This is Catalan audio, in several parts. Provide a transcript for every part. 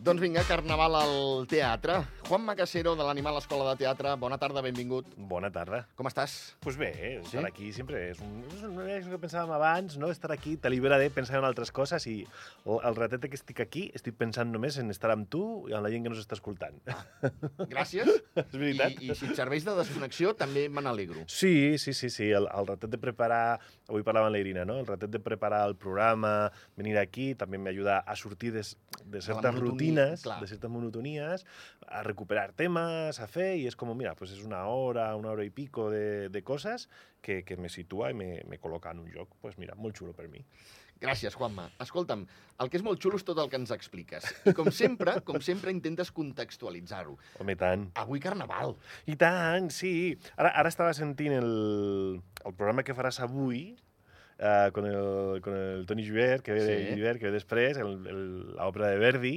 Doncs vinga, carnaval al teatre. Juan Macasero, de l'Animal Escola de Teatre, bona tarda, benvingut. Bona tarda. Com estàs? Pues bé, estar Sí? aquí sempre és un, és un és el que pensàvem abans, no? Estar aquí t'allibera de pensar en altres coses i el, ratet que estic aquí estic pensant només en estar amb tu i en la gent que nos està escoltant. Gràcies. és veritat? I, I si et serveix de desconnexió, també me n'alegro. Sí, sí, sí, sí. El, el ratet de preparar... Avui parlava amb la Irina, no? El ratet de preparar el programa, venir aquí, també m'ajuda a sortir de, de certes rutines, clar. de certes monotonies, a recuperar temes, a fer, i és com, mira, pues és una hora, una hora i pico de, de coses que, que me situa i me, me col·loca en un lloc, pues mira, molt xulo per mi. Gràcies, Juanma. Escolta'm, el que és molt xulo és tot el que ens expliques. I com sempre, com sempre, intentes contextualitzar-ho. Home, tant. Avui carnaval. I tant, sí. Ara, ara estava sentint el, el programa que faràs avui, uh, con, el, con el Toni Joubert, que ve, Sí. sí. Joubert, que ve després, l'òpera de Verdi,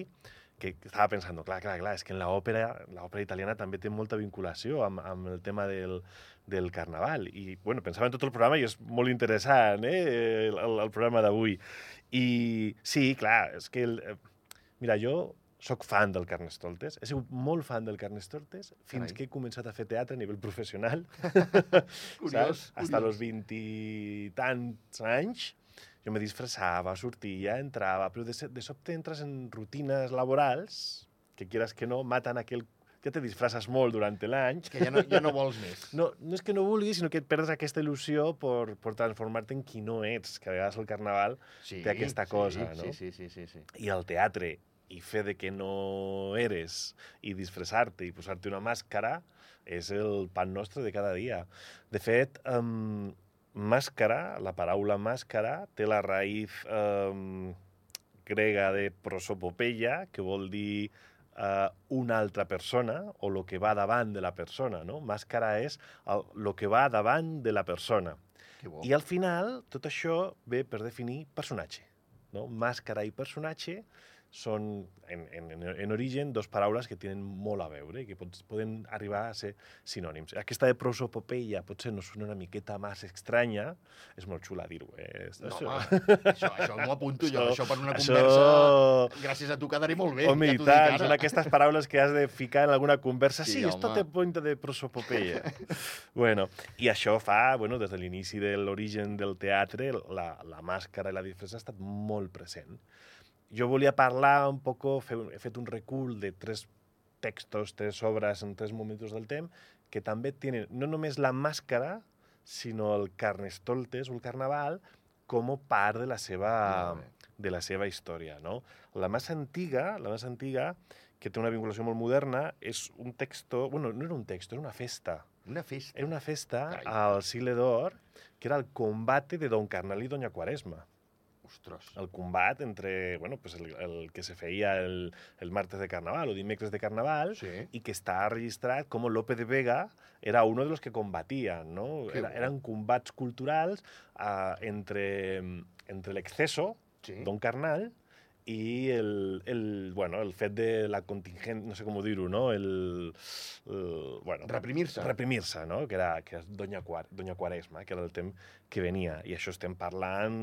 que estava pensant, clar, clar, clar, és que en l'òpera l'òpera italiana també té molta vinculació amb, amb el tema del, del carnaval. I, bueno, pensava en tot el programa i és molt interessant, eh, el, el, programa d'avui. I sí, clar, és que... El, eh, mira, jo sóc fan del Carnestoltes, he sigut molt fan del Carnestoltes fins Carai. que he començat a fer teatre a nivell professional. Curiós, saps? Hasta curiós. los 20 i tants anys jo me disfressava, sortia, entrava, però de, de sobte entres en rutines laborals que quieras que no, maten aquell... Ja te disfresses molt durant l'any. Que ja no, ja no vols més. No, no és que no vulguis, sinó que et perds aquesta il·lusió per, per transformar-te en qui no ets, que a vegades el carnaval Sí, té aquesta cosa, sí, no? Sí, sí, sí, sí, sí. i el teatre i fer de que no eres i disfressar-te i posar-te una màscara és el pan nostre de cada dia. De fet, um, màscara, la paraula màscara, té la raïz um, grega de prosopopeia, que vol dir uh, una altra persona o lo que va davant de la persona. No? Màscara és el, lo que va davant de la persona. I al final, tot això ve per definir personatge. No? Màscara i personatge són, en, en, en origen, dos paraules que tenen molt a veure i que pots, poden arribar a ser sinònims. Aquesta de prosopopeia potser no sona una miqueta més estranya, és molt xula dir-ho. Eh? No, Això- home, això, això m'ho apunto jo, Això- això per una això- conversa... Gràcies a tu quedaré molt bé. Home, ja i tant, són aquestes paraules que has de ficar en alguna conversa. Sí, Sí, esto te pointa de prosopopeia. bueno, i això fa, bueno, des de l'inici de l'origen del teatre, la, la màscara i la disfressa ha estat molt present. Jo volia parlar un poco, fer, he fet un recull de tres textos, tres obres en tres moments del temps, que també tenen no només la màscara, sinó el carnestoltes o el carnaval com a part de la seva, de la seva història. No? La més antiga, la més antiga, que té una vinculació molt moderna, és un texto... Bueno, no era un texto, era una festa. Una festa. Era una festa Carai. al Sigle d'Or, que era el combate de Don Carnal i Doña Quaresma. Ostres. El combat entre, bueno, pues el, el que se feia el, el martes de Carnaval o dimecres de Carnaval, Sí. y que está registrat com Lope de Vega era uno de los que combatían, ¿no? Era, bo. eran combats culturals uh, entre, entre l'exceso, Sí. Don Carnal, i el, el, bueno, el fet de la contingent, no sé com dir-ho, no? El, el, bueno, Reprimir-se. reprimir-se, no? Que era, que era Doña, Quar Doña Quaresma, que era el temps que venia. I això estem parlant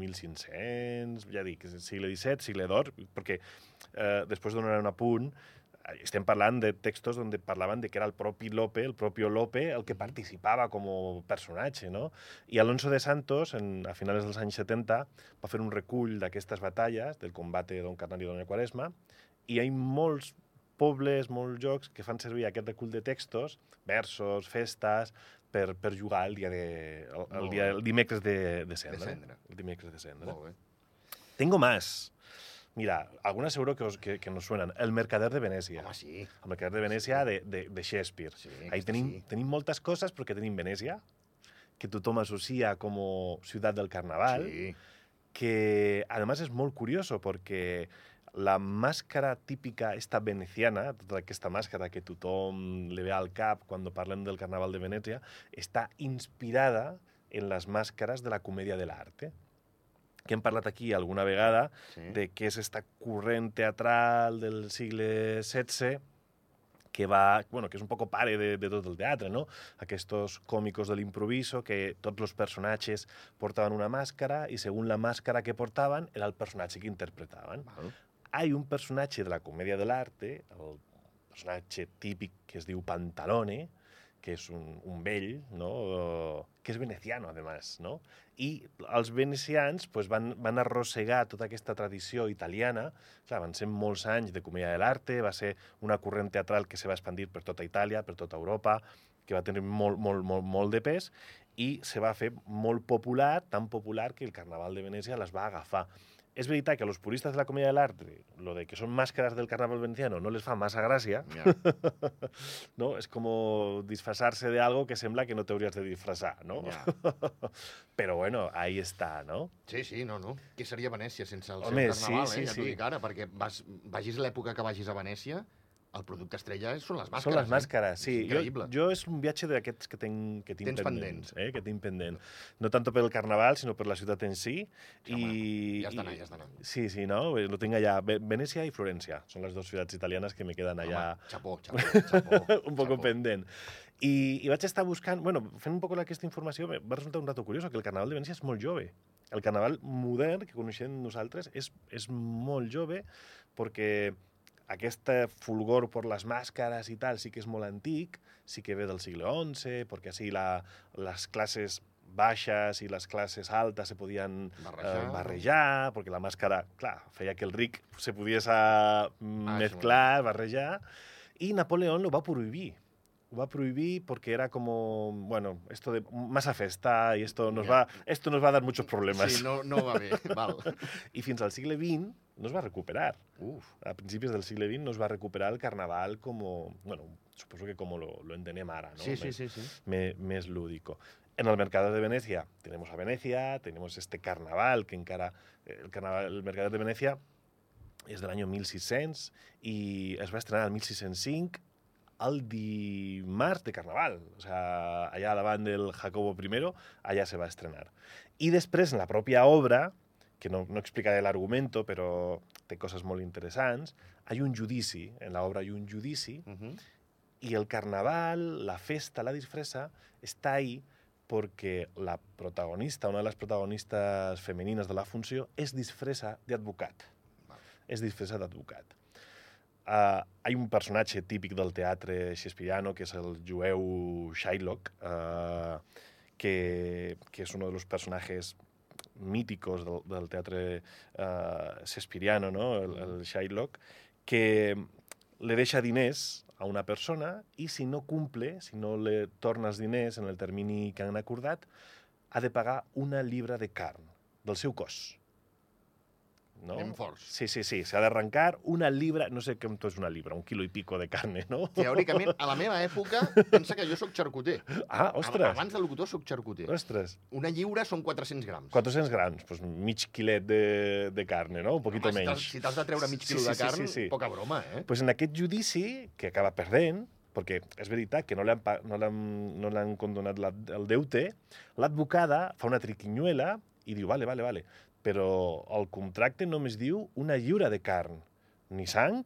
1500, ja dic, segle XVII, segle d'or, perquè eh, després donaré un apunt, estem parlant de textos on parlaven de que era el propi Lope, el propio Lope, el que participava com a personatge, no? I Alonso de Santos, en, a finals dels anys 70, va fer un recull d'aquestes batalles, del combat de Don Carnal i Dona Quaresma, i hi ha molts pobles, molts jocs que fan servir aquest recull de textos, versos, festes, per, per jugar el dia de, el, el, dia, el dimecres de, de cendre. De cendre. El dimecres de cendre. Molt bé. Tengo más. Mira, algunas seguro que, os, que, que nos suenan. El Mercader de Venècia. Home, sí. El Mercader de Venècia de, de, de Shakespeare. Sí, Ahí tenim, sí. tenim moltes coses perquè tenim Venècia, que tothom associa com ciutat del carnaval, Sí. que además es molt curioso porque la màscara típica esta veneciana, tota aquesta màscara que tothom le ve al cap quan parlem del carnaval de Venècia, està inspirada en les màscares de la comèdia de l'arte que hem parlat aquí alguna vegada sí. de què és esta corrent teatral del segle XVI que va, bueno, que és un poco pare de, de tot el teatre, no? Aquestos còmicos de l'improviso, que tots els personatges portaven una màscara i segons la màscara que portaven era el personatge que interpretaven. Val. hi un personatge de la comèdia de l'arte, el personatge típic que es diu Pantalone, que és un, un vell, no? que és veneciano, además, no? I els venecians pues, van, van arrossegar tota aquesta tradició italiana, clar, van ser molts anys de comèdia de l'arte, va ser una corrent teatral que se va expandir per tota Itàlia, per tota Europa, que va tenir molt, molt, molt, molt de pes, i se va fer molt popular, tan popular que el Carnaval de Venècia les va agafar. És veritat que a los puristes de la comèdia de l'art, lo de que són màscares del carnaval veneciano no les fa massa gràcia, Ja. no? És com disfrazar-se de algo que sembla que no t'hauries de disfrazar, no? Ja. Però bueno, ahí està, no? Sí, sí, no, no. Què seria Venècia sense el Home, seu carnaval, sí, sí, eh? Ja t'ho sí. dic ara, perquè vas, vagis l'època que vagis a Venècia, el producte estrella són les màscares. Són les màscares, eh? sí. Jo, jo és un viatge d'aquests que tinc, que tinc Tens pendents. pendents. Eh? Que tinc pendent. No tant pel carnaval, sinó per la ciutat en si. Sí, home, i, ja has d'anar, ja has d'anar. Sí, sí, no? Lo tinc allà. Ve- Venècia i Florència són les dues ciutats italianes que me queden allà Home, xapó, xapó, xapó. un xapó. pendent. I, I vaig estar buscant, bueno, fent un poc aquesta informació, me va resultar un dato curiós, que el Carnaval de Venècia és molt jove. El Carnaval modern que coneixem nosaltres és, és molt jove perquè aquest fulgor per les màscares i tal sí que és molt antic, sí que ve del segle XI, perquè així la, les classes baixes i les classes altes se podien Barrejar. eh, barrejar, perquè la màscara, clar, feia que el ric se pogués ah, mezclar, barrejar, i Napoleón lo va prohibir. Va prohibir porque era como, bueno, esto de masa festa y esto nos, va, esto nos va a dar muchos problemas. Sí, no, no va bé, val. I fins al segle XX no es va recuperar. Uf, A principis del segle XX no es va recuperar el carnaval como, bueno, suposo que como lo, lo entenem ara, ¿no? sí, sí, Més- sí, sí. me- més lúdico. En el Mercader de Venecia tenemos a Venecia, tenemos este carnaval que encara... El, carnaval, el Mercader de Venecia és de l'any 1600 i es va estrenar el 1605 el dimarts de Carnaval. O sea, allà davant del Jacobo I, allà se va estrenar. I després, en la pròpia obra, que no, no explicaré l'argumento, però té coses molt interessants, hi ha un judici, en l'obra hi ha un judici, Uh -huh. y el carnaval, la festa, la disfressa, está ahí porque la protagonista, una de las protagonistas femeninas de la funció, és disfressa d'advocat. Val. És disfressa d'advocat. Uh, hi ha un personatge típic del teatre shakespeariano, que és el jueu Shylock, uh, que, que és uno de los personajes míticos del, del teatre uh, shakespeariano, no? el, el Shylock, que le deixa diners a una persona i si no cumple, si no le torna els diners en el termini que han acordat, ha de pagar una libra de carn del seu cos. No? Anem forts. Sí, sí, sí, s'ha d'arrencar una libra, no sé com és una libra, un quilo i pico de carne, no? Teòricament, a la meva època, pensa que jo sóc xarcuter. Ah, ostres, Abans de locutor sóc xarcuter. ostres, Una lliura són 400 grams. 400 grams, pues mig quilet de, de carne, no? Un poquito Home, si t'has- menys. Si t'has de treure mig Sí, quilo sí, de sí, carn, sí, sí. poca broma, eh? pues en aquest judici, que acaba perdent, perquè és veritat que no no l'han no l'han condonat la, el deute, l'advocada fa una triquinyuela i diu, vale, vale, vale, però el contracte només diu una lliura de carn, ni sang,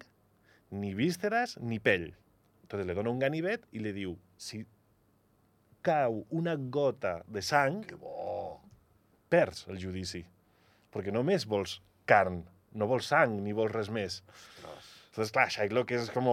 ni vísceres, ni pell. Entonces le dona un ganivet i li diu, si cau una gota de sang, perds el judici. Perquè només vols carn, no vols sang ni vols res més. Ostres. Entonces, clar, Shylock és com...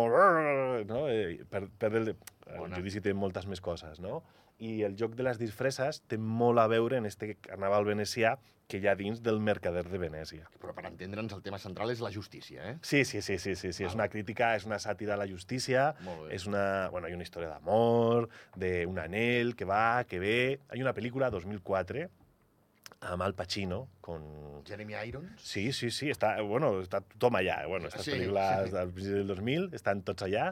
No? Eh, Per, per el, el judici té moltes més coses, no? I el joc de les disfresses té molt a veure en este carnaval venecià que hi ha dins del Mercader de Venècia. Però per entendre'ns, el tema central és la justícia, eh? Sí, sí, sí, sí, sí, sí. és Val. una crítica, és una sàtira a la justícia, és una, bueno, hay una història d'amor, d'un anel que va, que ve... Hay una pel·lícula, 2004, amb Al Pacino, con Jeremy Irons? Sí, sí, sí, està, bueno, està tothom allà. Bueno, aquestes Sí, sí, pel·lícules sí. del 2000 estan tots allà,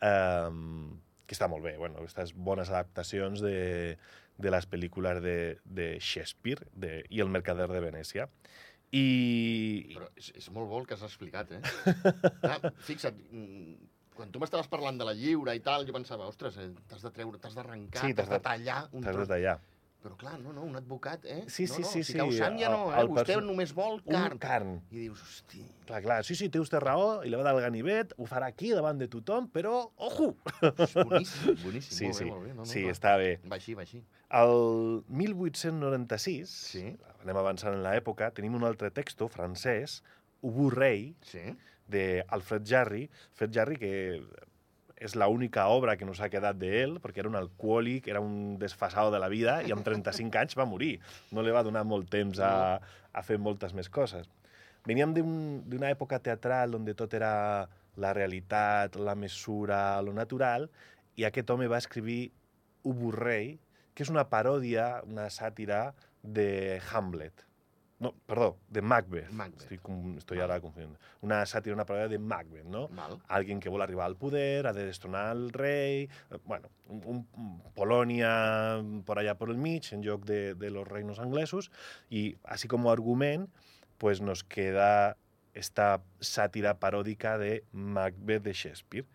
um, que està molt bé. Bueno, aquestes bones adaptacions de, de les pel·lícules de, de Shakespeare de, i El mercader de Venècia. I... Però és, és molt bo el que has explicat, eh? Clar, fixa't, mm, quan tu m'estaves parlant de la lliura i tal, jo pensava, ostres, eh, t'has de treure, t'has d'arrencar, Sí, t'has de de- tallar un T'has de tros. Però clar, no, no, un advocat, eh? Sí, sí, no, no, sí, si sí, cau sang ja no, el- eh? el Vostè perso- només vol Un carn. carn. I dius, hosti... Clar, clar, sí, sí, té vostè raó, i li va dar el ganivet, ho farà aquí davant de tothom, però, ojo! És boníssim, boníssim. Sí, molt sí, bé, molt bé. No, no, sí, clar. està bé. Va així, va així. El 1896, Sí. anem avançant en l'època, tenim un altre texto francès Ubu Rei, Sí? de Alfred Jarry. Alfred Jarry, que és l'única obra que nos ha quedat d'ell, perquè era un alcohòlic, era un desfasado de la vida, i amb 35 anys va morir. No li va donar molt temps a, a fer moltes més coses. Veníem d'un- d'una època teatral on tot era la realitat, la mesura, lo natural, i aquest home va escriure Ubu Rei, que és una paròdia, una sàtira de Hamlet. No, perdó, de Macbeth. Macbeth. Estoy, estoy ahora confundiendo. Una sàtira, una paròdia de Macbeth, no? Val. alguien que vol arribar al poder, ha de destronar al rei, eh, bueno, un, un, un Polònia por allá por el mig, en lloc de, de los reinos anglesos, y así como argument, pues nos queda esta sàtira paròdica de Macbeth de Shakespeare.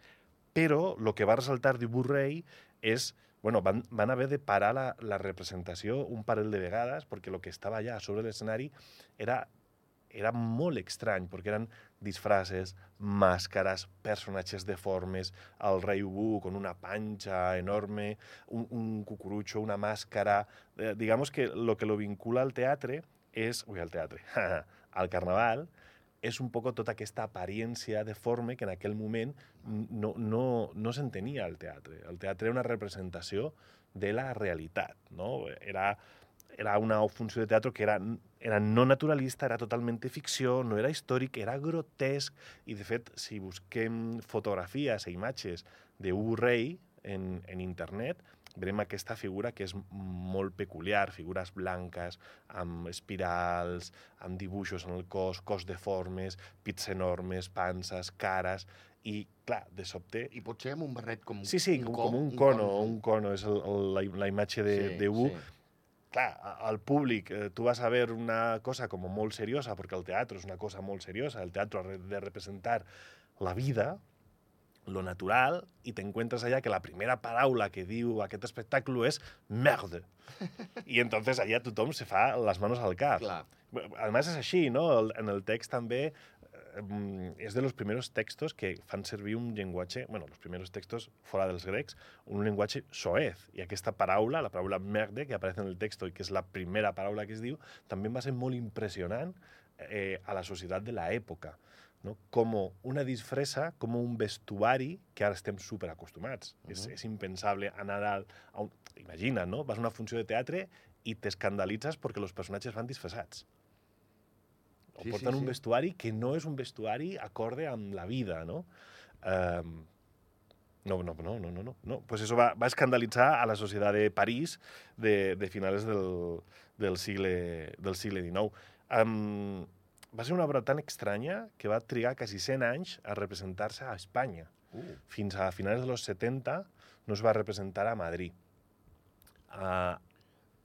Però el que va resaltar de Burrey és bueno, van, van haver de parar la, la representació un parell de vegades perquè el que estava allà sobre l'escenari era, era molt estrany, perquè eren disfraces, màscares, personatges deformes, el rei Ubu con una panxa enorme, un, cucurutxo, una màscara... Eh, digamos que lo que lo vincula al teatre és... Ui, al teatre. al carnaval és un poc tota aquesta apariència deforme que en aquell moment no, no, no s'entenia al teatre. El teatre era una representació de la realitat, no? Era, era una funció de teatre que era, era no naturalista, era totalment ficció, no era històric, era grotesc, i de fet, si busquem fotografies i imatges d'Ubu Rei en, en internet, veurem aquesta figura que és molt peculiar, figures blanques, amb espirals, amb dibuixos en el cos, cos deformes, pits enormes, panses, cares, i, clar, de sobte... I pot ser amb un barret com Sí, sí, un com, co- com un cono, un cono, és el, el, la, la imatge de, Sí, de U. sí. Clar, al públic, eh, tu vas a ver una cosa com molt seriosa, perquè el teatre és una cosa molt seriosa, el teatre ha de representar la vida, lo natural, i t'encuentres allà que la primera paraula que diu aquest espectacle és merde. I entonces allà tothom se fa les manos al cap. Clar. Además es així, no? En el text també eh, és de los primeros textos que fan servir un llenguatge, bueno, los primeros textos fora dels grecs, un llenguatge soez. I aquesta paraula, la paraula merde, que aparece en el texto i que és la primera paraula que es diu, també va ser molt impressionant eh, a la societat de l'època. No? Com una disfressa, com un vestuari que ara estem superacostumats. Uh -huh. és, és impensable anar al, a un... Imagina, no? Vas a una funció de teatre i t'escandalitzes perquè els personatges van disfressats. O Sí, sí, porten un sí. vestuari que no és un vestuari acorde amb la vida, no? Um, no, no, no, no, no, no, no. Pues eso va, va escandalitzar a la societat de París de, de finales del, del, sigle, del sigle XIX. Um, va ser una obra tan estranya que va trigar quasi 100 anys a representar-se a Espanya. Uh, Fins a finals de los 70 no es va representar a Madrid. Uh,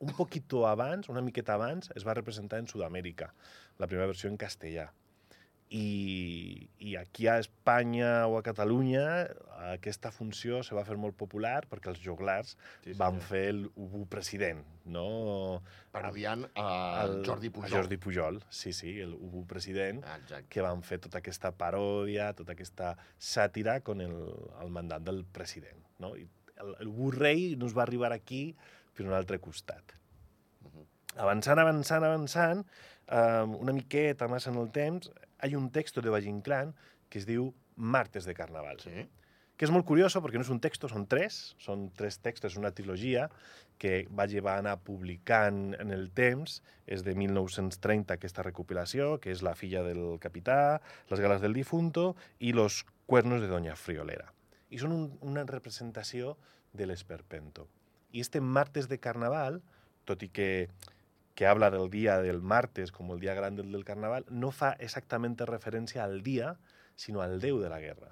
un poquito abans, una miqueta abans, es va representar en Sud-amèrica, la primera versió en castellà. I, I aquí a Espanya o a Catalunya aquesta funció se va fer molt popular perquè els joglars Sí, sí, van senyor. fer el Ubu president, no? parodiant a El- Jordi Pujol. A Jordi Pujol, sí, sí, el Ubu president, Ah, exacte. que van fer tota aquesta paròdia, tota aquesta sàtira con el, el mandat del president. No? I el, el Ubu rei no es va arribar aquí per un altre costat. Mhm. Avançant, avançant, avançant, eh, una miqueta més en el temps, hi ha un text de Valle Inclán que es diu Martes de Carnaval Sí. que és molt curioso perquè no és un text, són tres, són tres textos, és una trilogia que va llevar anar publicant en el temps, és de 1930 aquesta recopilació, que és La filla del capità, Les galas del difunto i Los cuernos de Doña Friolera. I són un, una representació de l'esperpento. I este martes de carnaval, tot i que que habla del dia del martes com el dia gran del, carnaval, no fa exactament referència al dia, sinó al déu de la guerra.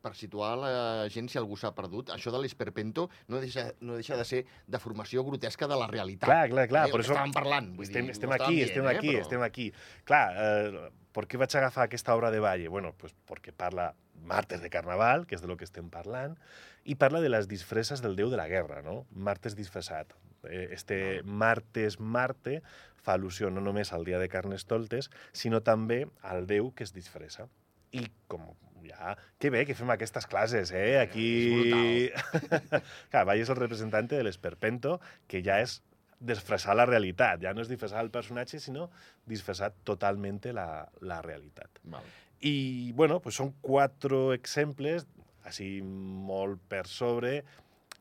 Per situar la gent, si algú s'ha perdut, això de l'esperpento no deixa, no deixa de ser de formació grotesca de la realitat. Clar, clar, clar. Eh, Per això estàvem parlant. Vull estem, dir, estem aquí, dient, estem eh, aquí, però- estem aquí. Clar, eh, per què vaig agafar aquesta obra de Valle? Bueno, pues porque parla martes de carnaval, que és de lo que estem parlant, i parla de les disfresses del déu de la guerra, no? Martes disfressat. Eh, Este martes Marte fa al·lusió no només al dia de Carnestoltes, sinó també al déu que es disfressa. I com ja... Que bé que fem aquestes classes, eh? Aquí... Clar, Valle és el representant de l'esperpento, que ja és disfressar la realitat. Ja no és disfressar el personatge, sinó disfressar totalment la, la realitat. Val. I, bueno, pues són quatre exemples, així molt per sobre,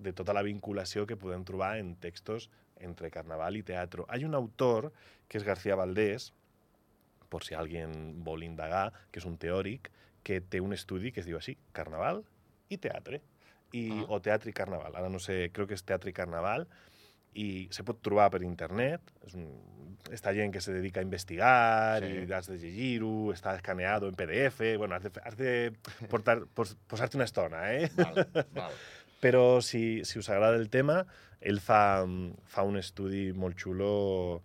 de tota la vinculació que podem trobar en textos entre carnaval i teatre. Hi ha un autor, que és García Valdés, per si alguien vol indagar, que és un teòric, que té un estudi que es diu així, Carnaval i Teatre. I, Ah. O Teatre i Carnaval. Ara no sé, crec que és Teatre i Carnaval, i se pot trobar per internet. És un, està gent que se dedica a investigar Sí. i has de llegir-ho, està escaneado en PDF, bueno, has de, has de portar, pos, posar-te una estona, eh? Val, val. Però si, si us agrada el tema, ell fa, fa un estudi molt xulo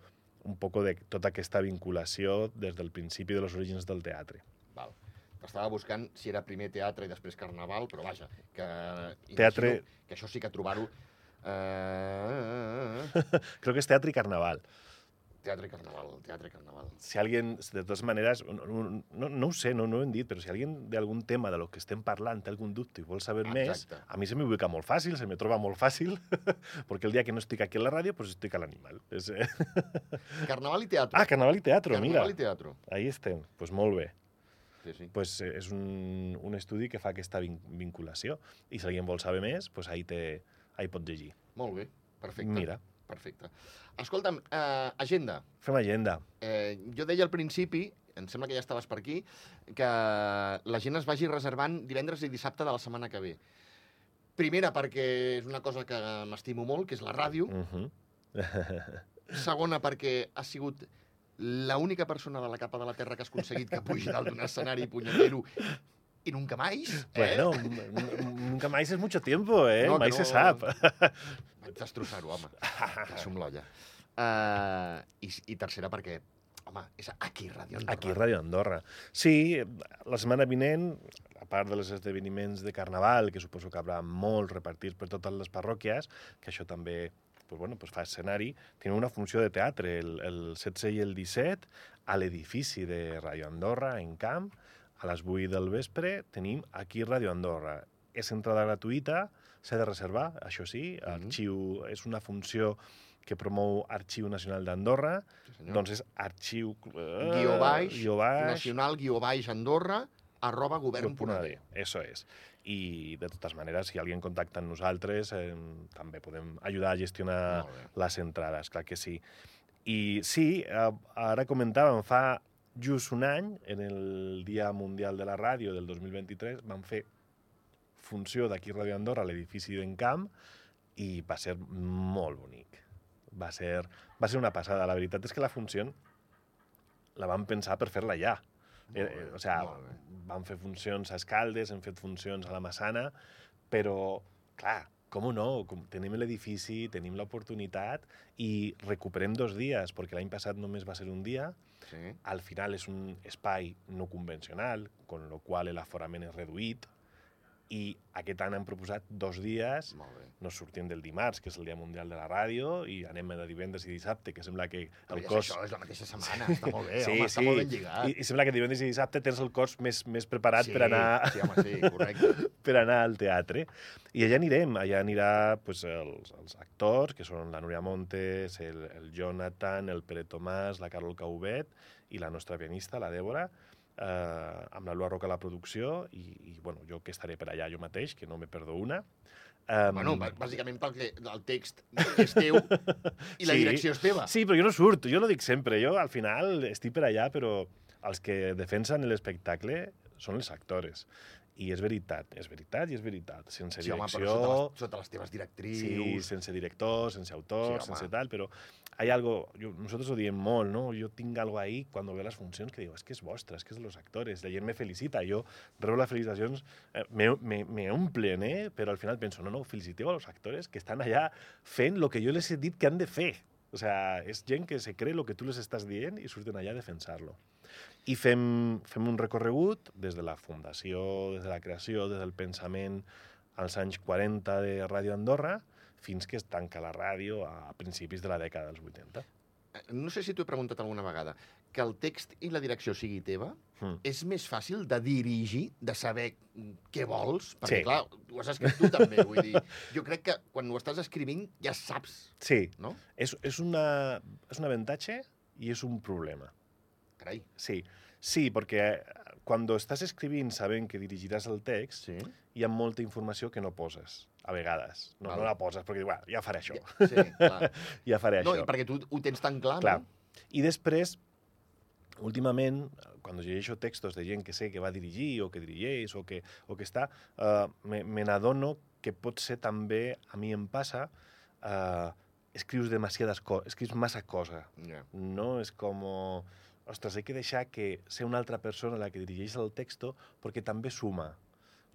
un poco de tota aquesta vinculació des del principi de los orígens del teatre. val. Estava buscant si era primer teatre i després carnaval, però vaja, que... Teatre- Que això sí que trobar-ho... Eh... Crec que és teatre i carnaval. Teatre i carnaval, teatre i carnaval. Si alguien, de totes maneres, no, no, no, ho sé, no, no ho hem dit, però si alguien d'algun tema de lo que estem parlant té algun dubte i vol saber Exacte. més, a mi se m'ubica molt fàcil, se me troba molt fàcil, perquè el dia que no estic aquí a la ràdio, pues estic a l'animal. És, eh? Carnaval i teatre. Ah, carnaval i teatre, mira. Carnaval i teatre. Ahí estem, pues molt bé. Sí, sí. pues, eh, és un, un estudi que fa aquesta vin vinculació. I si alguien vol saber més, pues ahí, te, ahí pot llegir. Molt bé, perfecte. Mira, Perfecte. Escolta'm, eh, agenda. fem agenda. Eh, jo deia al principi, em sembla que ja estaves per aquí, que la gent es vagi reservant divendres i dissabte de la setmana que ve. Primera, perquè és una cosa que m'estimo molt, que és la ràdio. Uh -huh. Segona, perquè ha sigut l'única persona de la capa de la Terra que has aconseguit que pugi dalt d'un escenari punyetero i nunca més. Eh? Bueno, nunca más es mucho tiempo, ¿eh? No, mai se no. sap. Vaig destrossar-ho, home. Som l'olla. Uh, i, I tercera, perquè, home, és aquí, Ràdio Andorra. Aquí, Ràdio Andorra. Sí, la setmana vinent, a part de els esdeveniments de Carnaval, que suposo que haurà molts repartits per totes les parròquies, que això també pues, bueno, pues fa escenari, tenim una funció de teatre el, el 16 i el 17 a l'edifici de Ràdio Andorra, en Camp, a les 8 del vespre, tenim aquí Ràdio Andorra. És entrada gratuïta, s'ha de reservar, això sí, Mhm. arxiu, és una funció que promou Arxiu Nacional d'Andorra, Sí, doncs és arxiu... eh, guió baix, guió baix, nacional, guió baix, Andorra, arroba govern.d. Eso es. I, de totes maneres, si alguien contacta amb nosaltres, eh, també podem ajudar a gestionar les entrades, clar que sí. I sí, eh, ara comentàvem, fa just un any, en el Dia Mundial de la Ràdio del 2023, vam fer funció d'aquí Ràdio Andorra a l'edifici d'Encamp i va ser molt bonic. Va ser, va ser una passada. La veritat és que la funció la vam pensar per fer-la ja. Eh, bé, eh, o bé. vam fer funcions a Escaldes, hem fet funcions a la Massana, però, clar, com no? Com tenim l'edifici, tenim l'oportunitat i recuperem dos dies, perquè l'any passat només va ser un dia. Sí. Al final és un espai no convencional, con lo qual l'aforament és reduït, i aquest any han proposat dos dies no sortim del dimarts, que és el Dia Mundial de la Ràdio, i anem de divendres i dissabte, que sembla que el cos... això, és la mateixa setmana, està molt bé, sí, home, està sí. molt ben lligat. I, I sembla que divendres i dissabte tens el cos més, més preparat sí, per, anar, Sí, home, sí, correcte. per anar al teatre. I allà anirem, allà anirà pues, els, els actors, que són la Núria Montes, el, el Jonathan, el Pere Tomàs, la Carol Cauvet i la nostra pianista, la Dèbora, eh, amb la Lua Roca a la producció, i, i bueno, jo que estaré per allà jo mateix, que no me perdo una. Um, Bueno, bà- bàsicament perquè el text és teu i la Sí. direcció és teva. Sí, però jo no surto, jo no dic sempre. Jo, al final, estic per allà, però els que defensen l'espectacle són els actors. I és veritat, és veritat i és veritat. Sense Sí, home, direcció... però sota les, sota les teves directrius... Sí, sense director, sense autor, Sí, home. sense tal, però hay algo, yo, nosotros ho diem molt, ¿no? Yo tinc algo ahí cuando veo las funcions que digo, es que és vostre, es que és de los actores, la gent me felicita, jo rebo les felicitacions, eh, me, me, me omplen, eh? Però al final penso, no, no, feliciteu a los actores que estan allà fent lo que jo les he dit que han de fer. O sea, és gent que se cree lo que tu les estàs dient i surten allà a defensar-lo. I fem, fem un recorregut des de la fundació, des de la creació, des del pensament als anys 40 de Ràdio Andorra, fins que es tanca la ràdio a principis de la dècada dels 80. Eh, No sé si t'ho he preguntat alguna vegada. que el text i la direcció sigui teva, Mm. és més fàcil de dirigir, de saber què vols, perquè, Sí. clar, ho has escrit tu també, vull dir, jo crec que quan ho estàs escrivint ja saps, Sí, no? és, és, una, és un avantatge i és un problema. Carai. Sí, sí, perquè quan estàs escrivint sabent que dirigiràs el text, Sí. hi ha molta informació que no poses, a vegades. No, Val. no la poses, perquè bueno, ja faré això, Ja, sí, clar. ja faré No, això. i perquè tu ho tens tan clar, Clar. no? I després, últimament, quan llegeixo textos de gent que sé que va dirigir o que dirigeix o que, o que està, uh, me, me n'adono que pot ser també, a mi em passa, uh, escrius demasiades coses, escrius massa cosa. Ja. No és com... Ostres, hay que deixar que sea una altra persona la que dirigeix el texto perquè també suma.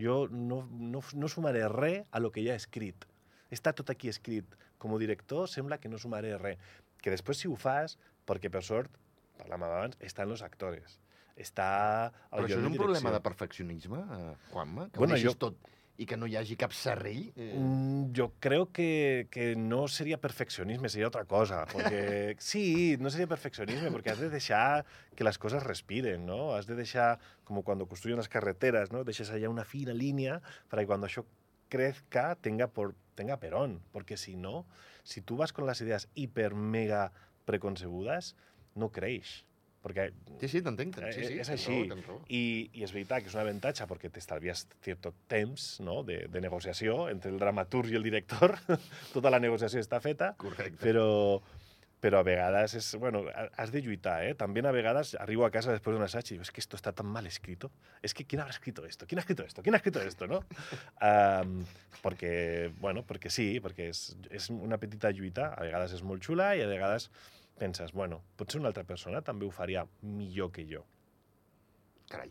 Jo no, no, no sumaré res a lo que ja he escrit. Està tot aquí escrit. Com a director sembla que no sumaré res. Que després si ho fas, perquè per sort, parlàvem abans, estan els actors. Està el Però això és un problema de perfeccionisme, eh, Juanma? Que Bueno, ho deixis jo- tot i que no hi hagi cap serrell? Eh, Mm, yo creo que, que no sería perfeccionisme, sería otra cosa. Porque sí, no sería perfeccionisme, porque has de dejar que las cosas respiren, ¿no? Has de dejar, como cuando construyen las carreteras, ¿no? Dejas allá una fina línea para que cuando eso crezca tenga, por, tenga perón. Porque si no, si tú vas con las ideas hiper, mega preconcebudas, no creéis. Porque Sí, sí, t'entenc. Sí, Eh, sí, és tens així. raó, raó. i, I és veritat que és un avantatge perquè t'estalvies cierto temps no? de, de negociació entre el dramaturg i el director. Tota la negociació està feta, Correcte. però, però a vegades és, bueno, ha- has de lluitar, eh? También a vegades arribo a casa después de un assaig i digo, es que esto está tan mal escrito. Es que, ¿quién habrá escrito esto? ¿Quién ha escrito esto? ¿Quién ha escrito esto? ¿no? Um, perquè, bueno, perquè sí, perquè és, és una petita lluita, a vegades és molt xula i a vegades penses, bueno, potser una altra persona també ho faria millor que jo. Carai.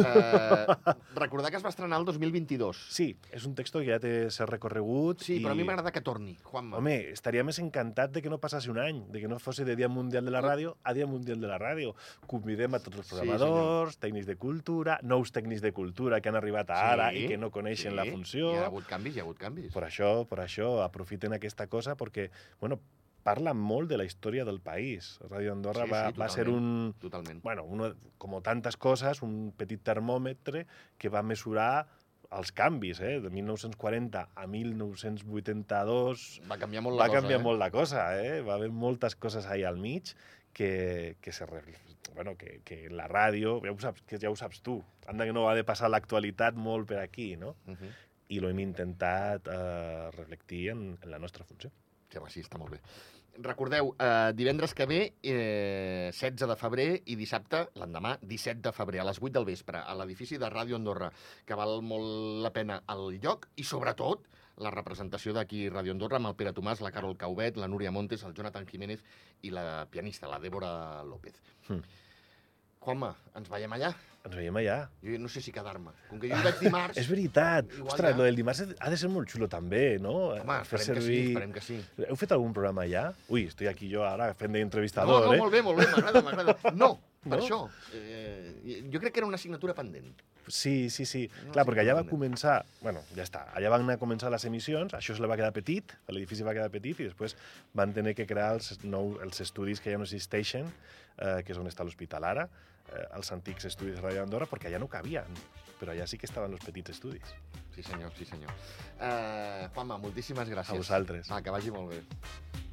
Uh, recordar que es va estrenar el 2022. Sí, és un texto que ja té cert recorregut. Sí, però a i- mi m'agrada que torni, Juanma. Home, estaria més encantat de que no passassi un any, de que no fos de Dia Mundial de la Ràdio a Dia Mundial de la Ràdio. Convidem a tots els Sí, programadors, tècnics de cultura, nous tècnics de cultura que han arribat ara Sí, i que no coneixen sí, la funció. Hi ha hagut canvis, hi ha hagut canvis. Per això, per això aprofiten aquesta cosa perquè, bueno, parla molt de la història del país. Ràdio Andorra Sí, va, sí, va ser un, Totalment. bueno, uno, como tantas cosas, un petit termòmetre que va mesurar els canvis, eh? de 1940 a 1982 Va canviar molt va la cosa, canviar eh? molt la cosa, eh? va haver moltes coses ahí al mig que, que, se, bueno, que, que la ràdio, ja ho, saps, que ja ho saps tu, anda que no va de passar l'actualitat molt per aquí, no? Uh -huh. I lo hem intentat eh, reflectir en, en la nostra funció. Sí, home, sí, està molt bé. Recordeu, eh, divendres que ve, eh, 16 de febrer, i dissabte, l'endemà, 17 de febrer, a les 8 del vespre, a l'edifici de Ràdio Andorra, que val molt la pena el lloc, i sobretot la representació d'aquí Ràdio Andorra amb el Pere Tomàs, la Carol Caubet, la Núria Montes, el Jonathan Jiménez i la pianista, la Débora López. Hmm. Juanma, ens veiem allà? Ens veiem allà. Jo no sé si quedar-me. Com que jo vaig dimarts... És veritat. Ostres, ja. lo del dimarts ha de ser molt xulo també, no? Home, Fer esperem que sí, esperem que sí. Heu fet algun programa allà? Ui, estic aquí jo ara fent No, d'entrevistador, no, eh? molt bé, molt bé, m'agrada, m'agrada. No, per No? això. Eh, jo crec que era una assignatura pendent. Sí, sí, sí. No Clar, perquè allà va com començar... Bueno, ja està. Allà van anar a començar les emissions, això se li va quedar petit, l'edifici va quedar petit, i després van tenir que crear els, nou, els estudis que ja no existeixen, eh, que és on està l'hospital ara, eh, els antics estudis de Ràdio Andorra, perquè allà no cabien. Però allà sí que estaven els petits estudis. Sí, senyor, sí, senyor. Uh, Juanma, moltíssimes gràcies. A vosaltres. Va, que vagi molt bé.